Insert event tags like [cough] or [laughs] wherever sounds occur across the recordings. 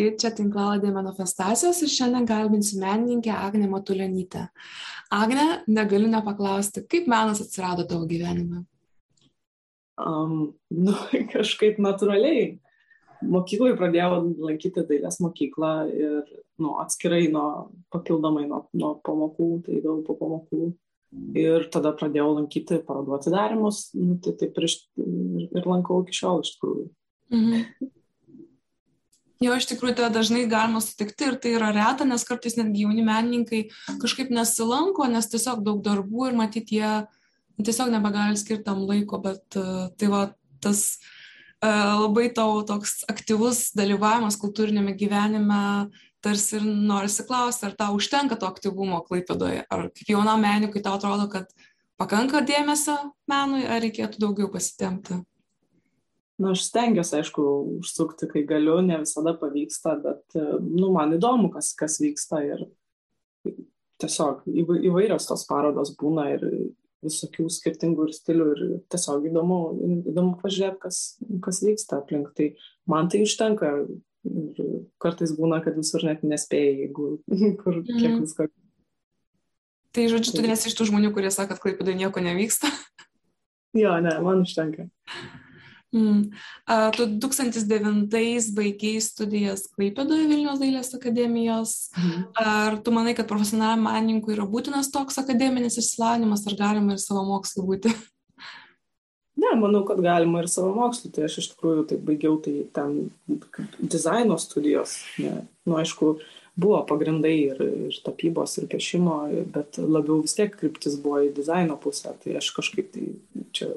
Sveiki, čia tinklaladė manifestacijos ir šiandien kalbinsiu menininkę Agnę Matulionytę. Agne, negaliu nepaklausti, kaip menas atsirado tavo gyvenime? Um, nu, [laughs] kažkaip natūraliai. Mokyklai pradėjau lankyti dailės mokyklą ir nu, atskirai nuo papildomai nuo, nuo pamokų, tai daug po pamokų. Ir tada pradėjau lankyti parodų atidarimus, nu, tai taip ir, ir lankau iki šiol iš tikrųjų. Mhm. Jo, iš tikrųjų, tai dažnai galima sutikti ir tai yra reta, nes kartais netgi jauni menininkai kažkaip nesilanko, nes tiesiog daug darbų ir matyti jie tiesiog nebegali skirti tam laiko, bet uh, tai va tas uh, labai tau toks aktyvus dalyvavimas kultūrinėme gyvenime tarsi ir norisi klausti, ar tau užtenka to aktyvumo klaipedoje, ar kaip jaunam menininkui tau atrodo, kad pakanka dėmesio menui, ar reikėtų daugiau pasitemti na aš stengiuosi aišku užsukti kai galiu ne visada pavyksta bet nu man įdomu kas kas vyksta ir tiesiog įvairios tos parodos būna ir visokių skirtingų ir stilių ir tiesiog įdomu įdomu pažiūrėt kas kas vyksta aplink tai man tai užtenka ir kartais būna kad visur net nespėji jeigu [laughs] kur kiek mhm. visko Tai žodžiu, tu nesi iš tų žmonių, kurie sako, kad klaipėdai nieko nevyksta? Jo, ne, man užtenka. Mm. Tu 2009 baigiai studijas Klaipėdoje Vilnius dailės akademijos. Mm. Ar tu manai, kad profesionaliam menininkui yra būtinas toks akademinis išsilavinimas, ar galima ir savo mokslu būti? Ne, manau, kad galima ir savo mokslu. Tai aš iš tikrųjų tai baigiau tai ten dizaino studijos. Ne. Nu, aišku, buvo pagrindai ir, ir tapybos, ir piešimo, bet labiau vis tiek kryptis buvo į dizaino pusę. Tai aš kažkaip tai čia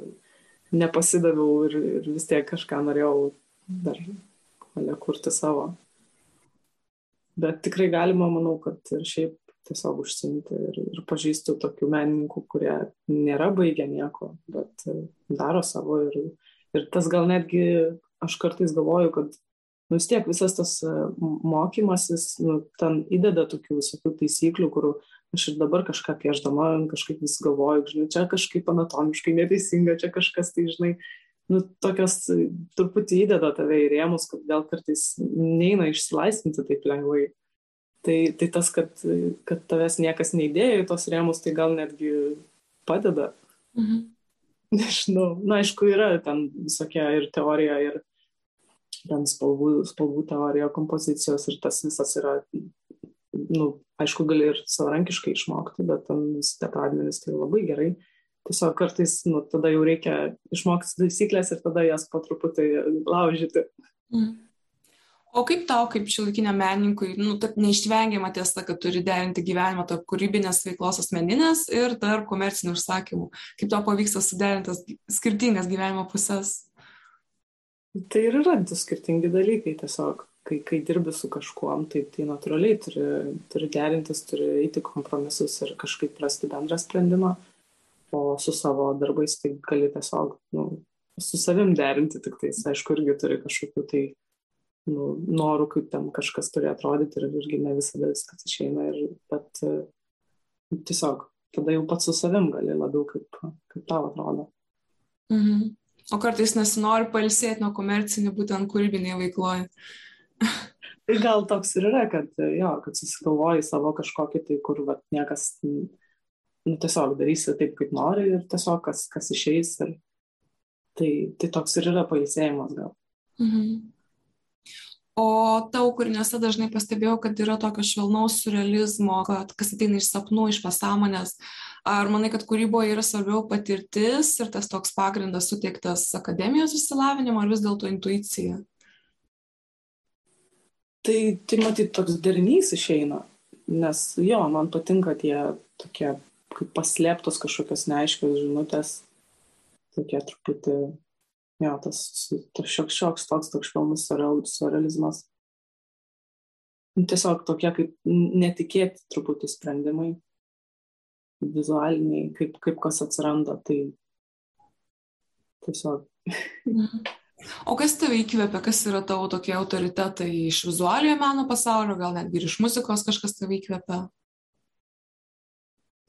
nepasidaviau ir, ir vis tiek kažką norėjau dar valia kurti savo. Bet tikrai galima, manau, kad ir šiaip tiesiog užsimti ir, ir pažįstu tokių menininkų, kurie nėra baigę nieko, bet daro savo ir, ir tas gal netgi, aš kartais galvoju, kad nu, vis tiek visas tas mokymasis, nu, ten įdeda tokių visokių taisyklių, kur aš ir dabar kažką piešdama kažkaip vis galvoju, žinai, čia kažkaip anatomiškai neteisinga, čia kažkas tai, žinai, nu, tokios truputį įdeda tave į rėmus, kad gal kartais neina išsilaisvinti taip lengvai. Tai, tai tas, kad, kad tavęs niekas neįdėjo į tos rėmus, tai gal netgi padeda. Mhm. Nežinau, na aišku, yra ten visokia ir teorija, ir ten spalvų, spalvų teorija, kompozicijos ir tas visas yra nu, aišku, gali ir savarankiškai išmokti, bet ten visi tie pradmenys tai labai gerai. Tiesiog kartais, nu, tada jau reikia išmokti taisyklės ir tada jas po truputį laužyti. Mm. O kaip tau, kaip šiuolaikiniam menininkui, nu, tad neišvengiama tiesa, kad turi derinti gyvenimą tarp kūrybinės veiklos asmeninės ir tarp komercinių užsakymų. Kaip tau pavyksta suderintas skirtingas gyvenimo pusės? Tai ir yra du skirtingi dalykai tiesiog kai, kai dirbi su kažkuom, tai, tai natūraliai turi, turi derintis, turi eiti kompromisus ir kažkaip rasti bendrą sprendimą, o su savo darbais tai gali tiesiog nu, su savim derinti, tik tais, aišku, irgi turi kažkokių tai nu, norų, kaip ten kažkas turi atrodyti ir irgi ne visada viskas išeina, ir, bet tiesiog tada jau pats su savim gali labiau kaip, kaip tau atrodo. Mhm. O kartais nesinori palsėti nuo komercinių, būtent kūrybinėje veikloje. [laughs] Tai gal toks ir yra, kad jo, kad susigalvoji savo kažkokį tai, kur vat, niekas, nu, tiesiog darysi taip, kaip nori ir tiesiog kas, kas išeis. Ir, tai, tai toks ir yra pailsėjimas gal. Mhm. O tau kūriniuose dažnai pastebėjau, kad yra tokio švelnaus surrealizmo, kad kas ateina iš sapnų, iš pasąmonės. Ar manai, kad kūryboje yra svarbiau patirtis ir tas toks pagrindas suteiktas akademijos išsilavinimo, ar vis dėlto intuicija? Tai tai matyt toks derinys išeina nes jo man patinka tie tokie kaip paslėptos kažkokios neaiškios žinutės. Tokie truputį jo tas, tas šioks šioks toks toks švelnus surrealizmas. Tiesiog tokie kaip netikėti truputį sprendimai. Vizualiniai kaip kaip kas atsiranda tai tiesiog. Mhm. O kas tave įkvėpia, kas yra tavo tokie autoritetai iš vizualiojo meno pasaulio, gal netgi ir iš muzikos kažkas tave įkvėpia?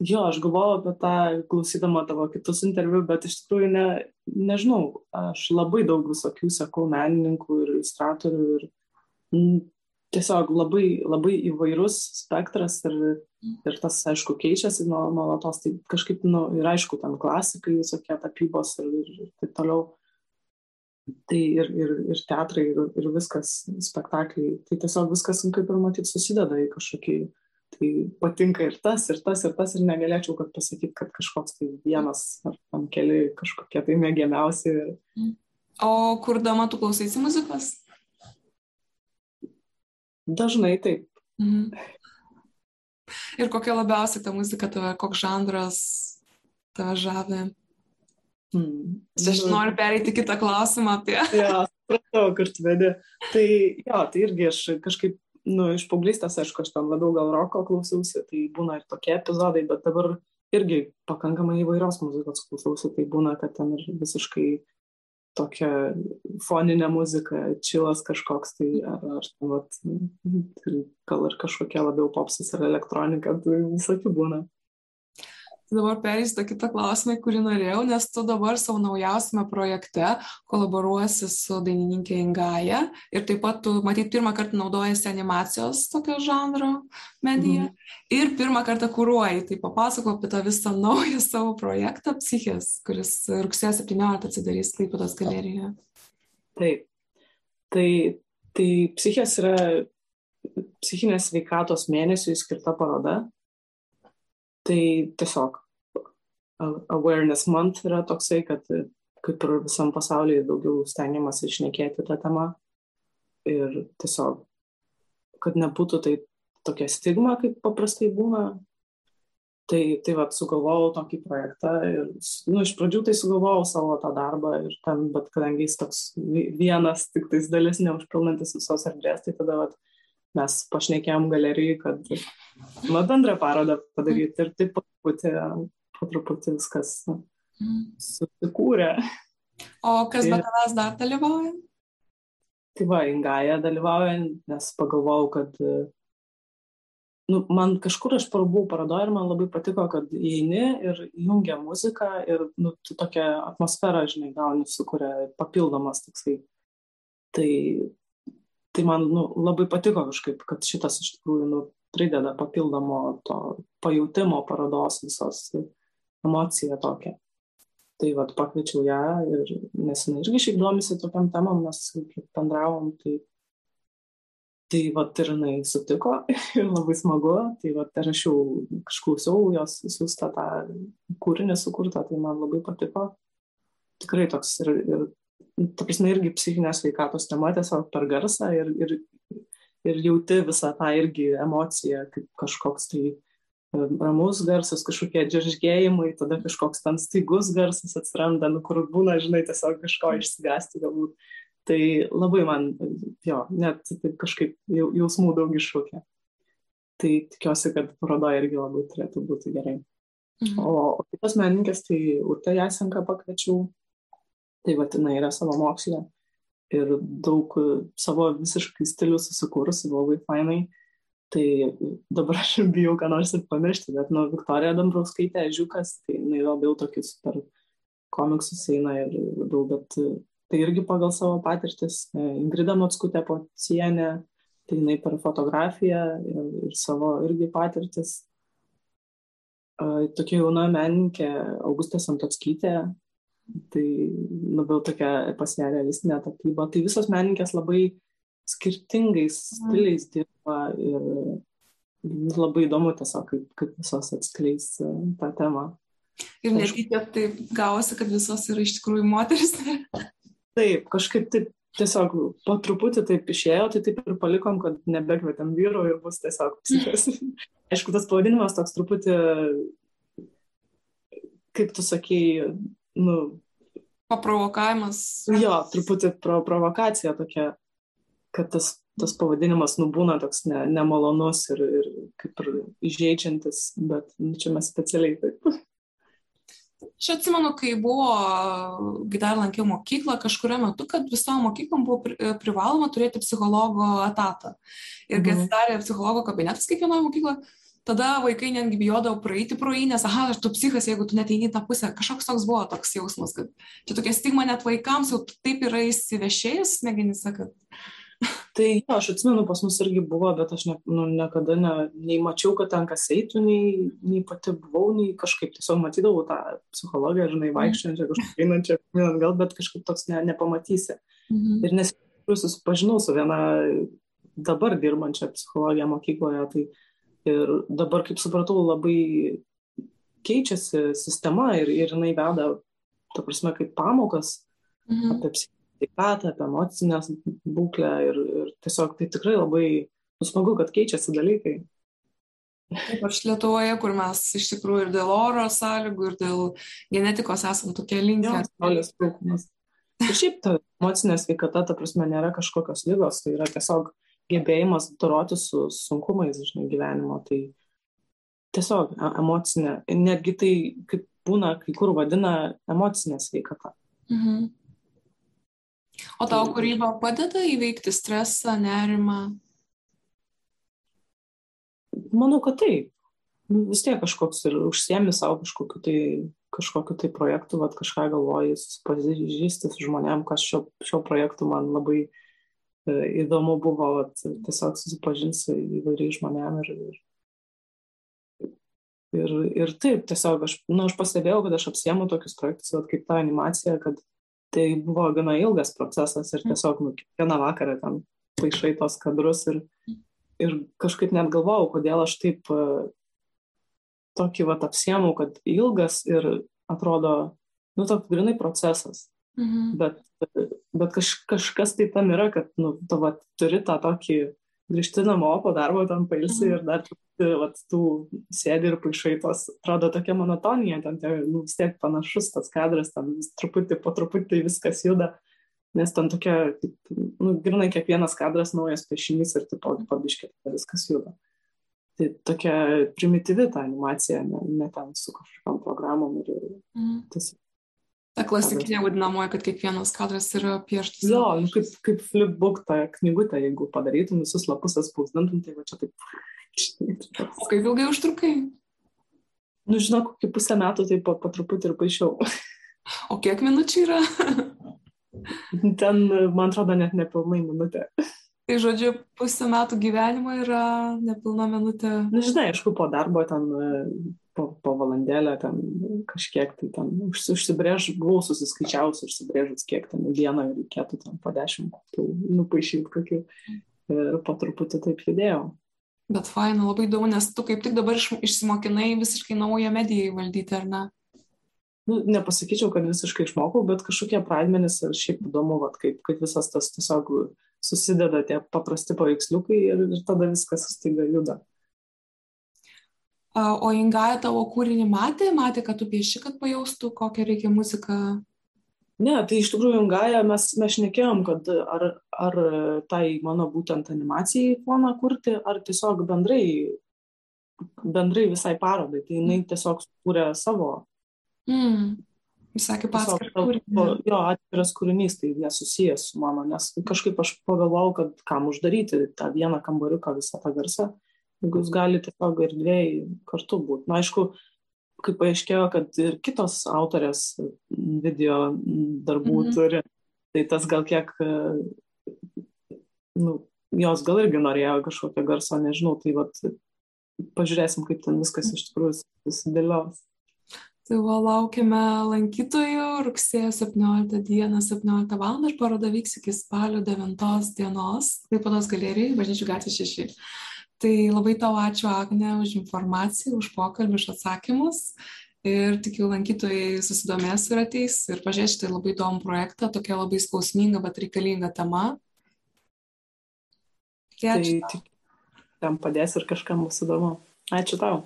Jo, aš galvojau apie tą, klausydama tavo kitus interviu, bet iš tikrųjų ne, nežinau, aš labai daug visokių sekau menininkų ir iliustratorių ir m, tiesiog labai, labai įvairus spektras ir, ir tas, aišku, keičiasi nuolatos, tai kažkaip, nu, ir aišku, ten klasikai, visokie tapybos ir, ir taip toliau. Tai ir, ir, ir teatrai, ir, ir viskas, spektakliai, tai tiesiog viskas, kaip ir matyt, susideda į kažkokį, tai patinka ir tas, ir tas, ir tas, ir negalėčiau, kad pasakyti, kad kažkoks tai vienas ar tam keli kažkokie tai mėgiamiausi. O kurdama tu klausaisi muzikos? Dažnai taip. Mhm. Ir kokia labiausiai ta muzika tave, koks žanras tave žavė? Hmm. Aš noriu pereiti kitą klausimą apie. [laughs] ja, supratau, kur tu vedi. Tai jo, tai irgi aš kažkaip, nu, iš paauglystės, aišku, aš ten labiau gal roko klausiausi, tai būna ir tokie epizodai, bet dabar irgi pakankamai įvairios muzikos klausiausi, tai būna, kad ten ir visiškai tokia foninė muzika, čilas kažkoks, tai ar, ar vat, gal ir kažkokia labiau popsas ar elektronika, tai visokių būna. Dabar perėsiu tą kitą klausimą, kurį norėjau, nes tu dabar savo naujausiame projekte kolaboruosi su dainininkė Ingaja ir taip pat tu, matyt, pirmą kartą naudojasi animacijos tokio žanro mediją mhm. ir pirmą kartą kūruoji. Tai papasako apie tą visą naują savo projektą Psichės, kuris rugsėjo 17 atsidarys Klaipėdos galerijoje. Taip. Tai, tai Psichės yra psichinės veikatos mėnesiui skirta paroda Tai tiesiog awareness month yra toksai, kad kaip ir visam pasaulyje daugiau stengiamas išnekėti tą temą ir tiesiog, kad nebūtų tai tokia stigma, kaip paprastai būna. Tai, tai va, sugalvojau tokį projektą ir, nu, iš pradžių tai sugalvojau savo tą darbą ir ten, bet kadangi jis toks vienas, tik tais dalis neužpilnantis visos erdvės, tai tada, va, mes pašnekėjom galerijai, kad nu, bendrą parodą padaryti ir taip po truputį, po truputį viskas susikūrė. O kas be tavęs dar dalyvauja? Tai va, Ingaja dalyvauja, nes pagalvojau, kad nu, man kažkur aš buvau parodoje ir man labai patiko, kad įeini ir jungia muziką ir nu, tu tokią atmosferą, žinai, gauni, sukuria papildomas toksai. Tai tai man nu, labai patiko kažkaip, kad šitas iš tikrųjų nu, prideda papildomo to pajūtimo parodos visos emociją tokią. Tai vad pakviečiau ją ir nes jinai irgi šiaip domisi tokiam temam, mes kaip bendravom, tai, tai vad ir jinai sutiko [laughs] ir labai smagu, tai vad ir aš jau kažklausiau jos siūstą tą kūrinį sukurtą, tai man labai patiko. Tikrai toks ir, ir ta prasme, irgi psichinės veikatos tema tiesiog per garsą ir, ir, ir jauti visą tą irgi emociją, kaip kažkoks tai ramus garsas, kažkokie džeržgėjimai, tada kažkoks ten staigus garsas atsiranda, nu, kur būna, žinai, tiesiog kažko išsigasti galbūt. Tai labai man, jo, net taip kažkaip jausmų daug iššūkė. Tai tikiuosi, kad paroda irgi labai turėtų būti gerai. Mhm. O, o kitos menininkės, tai Urte Jasenką pakviečiau Tai vat jinai yra savo mokslė ir daug e, savo visiškai stilių susikūrusi, labai fainai. Tai dabar aš bijau, ką nors ir pamiršti, bet nu, Viktorija Dambrauskaitė, Žiūkas, tai jinai labiau tokius per komiksus eina ir labiau, bet e, tai irgi pagal savo patirtis. E, Ingrida Matskutė Pocienė, tai jinai per fotografiją ir, ir savo irgi patirtis. Tokia jauna menininkė Augustė Santotskytė, tai labiau tokia pas ją realistinė tapyba. Tai visos menininkės labai skirtingais stiliais dirba ir labai įdomu tiesiog, kaip, kaip visos atskleis e, tą temą. Ir netyčia taip gavosi, kad visos yra iš tikrųjų moteris. taip, kažkaip taip tiesiog po truputį taip išėjo, tai taip ir palikom, kad nebekvietėm vyro ir bus tiesiog psichas. [laughs] Aišku, tas pavadinimas toks truputį, kaip tu sakėjai, nu. Paprovokavimas. Jo, truputį pro, provokacija tokia, kad tas, tas pavadinimas nubūna toks ne, nemalonus ir, ir kaip ir įžeidžiantis, bet nu, čia mes specialiai taip. [laughs] Aš atsimenu, kai buvo, kai dar lankiau mokyklą, kažkurio metu, kad visom mokyklom buvo privaloma turėti psichologo etatą. Ir kai mhm. atsidarė psichologo kabinetas kiekvienoje mokykloje, tada vaikai netgi bijodavo praeiti pro jį, nes, aha, tu psichas, jeigu tu neteini tą pusę. Kažkoks toks buvo toks jausmas, kad čia tokia stigma net vaikams jau taip yra įsivešėjus smegenyse, kad... Tai jo, aš atsimenu, pas mus irgi buvo, bet aš ne, nu, niekada ne, nei mačiau, kad ten kas eitų, nei, nei pati buvau, nei kažkaip tiesiog matydavau tą psichologiją, žinai, vaikščiančią, kažkaip einančią, gal, bet kažkaip toks ne, nepamatysi. Mhm. Ir nes susipažinau su viena dabar dirbančia psichologija mokykloje, tai ir dabar, kaip supratau, labai keičiasi sistema ir, ir jinai veda, ta prasme, kaip pamokas mhm. apie psichologiją sveikatą, apie emocinės būklę ir, ir tiesiog tai tikrai labai smagu, kad keičiasi dalykai. Ypač Lietuvoje, kur mes iš tikrųjų ir dėl oro sąlygų, ir dėl genetikos esam tokie linkę. Saulės trūkumas. Ir šiaip ta emocinė sveikata, ta prasme, nėra kažkokios lygos, tai yra tiesiog gebėjimas doroti su sunkumais, žinai, gyvenimo. Tai tiesiog e, emocinė, netgi tai, kaip būna, kai kur vadina emocinė sveikata. Mhm. O tau kūryba padeda įveikti stresą, nerimą? Manau, kad taip. Nu, vis tiek kažkoks ir užsiemi savo kažkokiu tai, kažkokiu tai projektu, vat, kažką galvoji, susipažįsti su žmonėm, kas šio, šio projektu man labai e, įdomu buvo, vat, tiesiog susipažinti su įvairiais žmonėm ir, ir, ir, ir taip, tiesiog aš, nu, aš pastebėjau, kad aš apsiemu tokius projektus, vat, kaip ta animacija, kad tai buvo gana ilgas procesas ir tiesiog nu, kiekvieną vakarą ten paišai tos kadrus ir, ir kažkaip net galvojau, kodėl aš taip e, tokį vat apsiemau, kad ilgas ir atrodo, nu, toks grinai procesas. Mhm. Bet, bet kaž, kažkas tai tam yra, kad, nu, tu vat, turi tą tokį grįžti namo po darbo, ten pailsi mhm. ir dar vat, tų sėdi ir paišai tos, atrodo tokia monotonija, ten tai, nu, vis tiek panašus tas kadras, ten vis truputį po truputį viskas juda, nes ten tokia, kaip, nu, grinai kiekvienas kadras naujas piešinys ir tipo pabiškė viskas juda. Tai tokia primityvi ta animacija, ne, ne ten su kažkokiam programom ir mm. tiesiog Ta klasikinė vadinamoji, kad kiekvienas kadras yra pieštas. Jo, nu, kaip, kaip flipbook tą knygutę, jeigu padarytum visus lapus atspausdintum, tai va čia taip O kaip ilgai užtrukai? Nu, žinok, kokį pusę metų tai po, po truputį ir paaišiau. O kiek minučių yra? Ten, man atrodo, net nepilnai minutė. Tai žodžiu, pusę metų gyvenimo yra nepilna minutė. Na, nu, žinai, aišku, po darbo ten, po, po valandėlę ten kažkiek tai ten užsibrėž, buvau susiskaičiavus, užsibrėžus, kiek ten dieną reikėtų ten po dešimt, tai nupaišyti kokių. Ir po truputį taip judėjau. Bet faina, labai daug, nes tu kaip tik dabar išsimokinai visiškai naują mediją įvaldyti, ar ne? Nu, nepasakyčiau, kad visiškai išmokau, bet kažkokie pradmenys ir šiaip įdomu, vat, kaip, kaip visas tas tiesiog susideda tie paprasti paveiksliukai ir, ir tada viskas staiga juda. O Ingaja tavo kūrinį matė, matė, kad tu pieši, kad pajaustų, kokią reikia muziką Ne, tai iš tikrųjų Ungaja mes, mes šnekėjom, kad ar, ar tai mano būtent animacijai foną kurti, ar tiesiog bendrai, bendrai visai parodai. Tai jinai tiesiog sukūrė savo. Mm. Visai kaip atskiras. Jo, atskiras kūrinys, tai nesusijęs su mano, nes kažkaip aš pagalvojau, kad kam uždaryti tą vieną kambariuką visą tą garsą, jeigu jūs galite tiesiog ir dviejai kartu būti. Na, aišku, kaip paaiškėjo, kad ir kitos autorės video darbų mhm. turi, tai tas gal kiek, nu, jos gal irgi norėjo kažkokio garso, nežinau, tai vat, pažiūrėsim, kaip ten viskas iš tikrųjų susidėlios. Tai va, laukiame lankytojų rugsėjo 17 dieną, 17 val. ir paroda vyks iki spalio 9 dienos, Klaipados galerijai, Bažnyčių gatvė 6. Tai labai tau ačiū, Agne, už informaciją, už pokalbį, už atsakymus. Ir tikiu, lankytojai susidomės ir ateis ir pažiūrės šitą labai įdomų projektą, tokia labai skausminga, bet reikalinga tema. Tai, tai tam padės ir kažkam bus įdomu. Ačiū tau.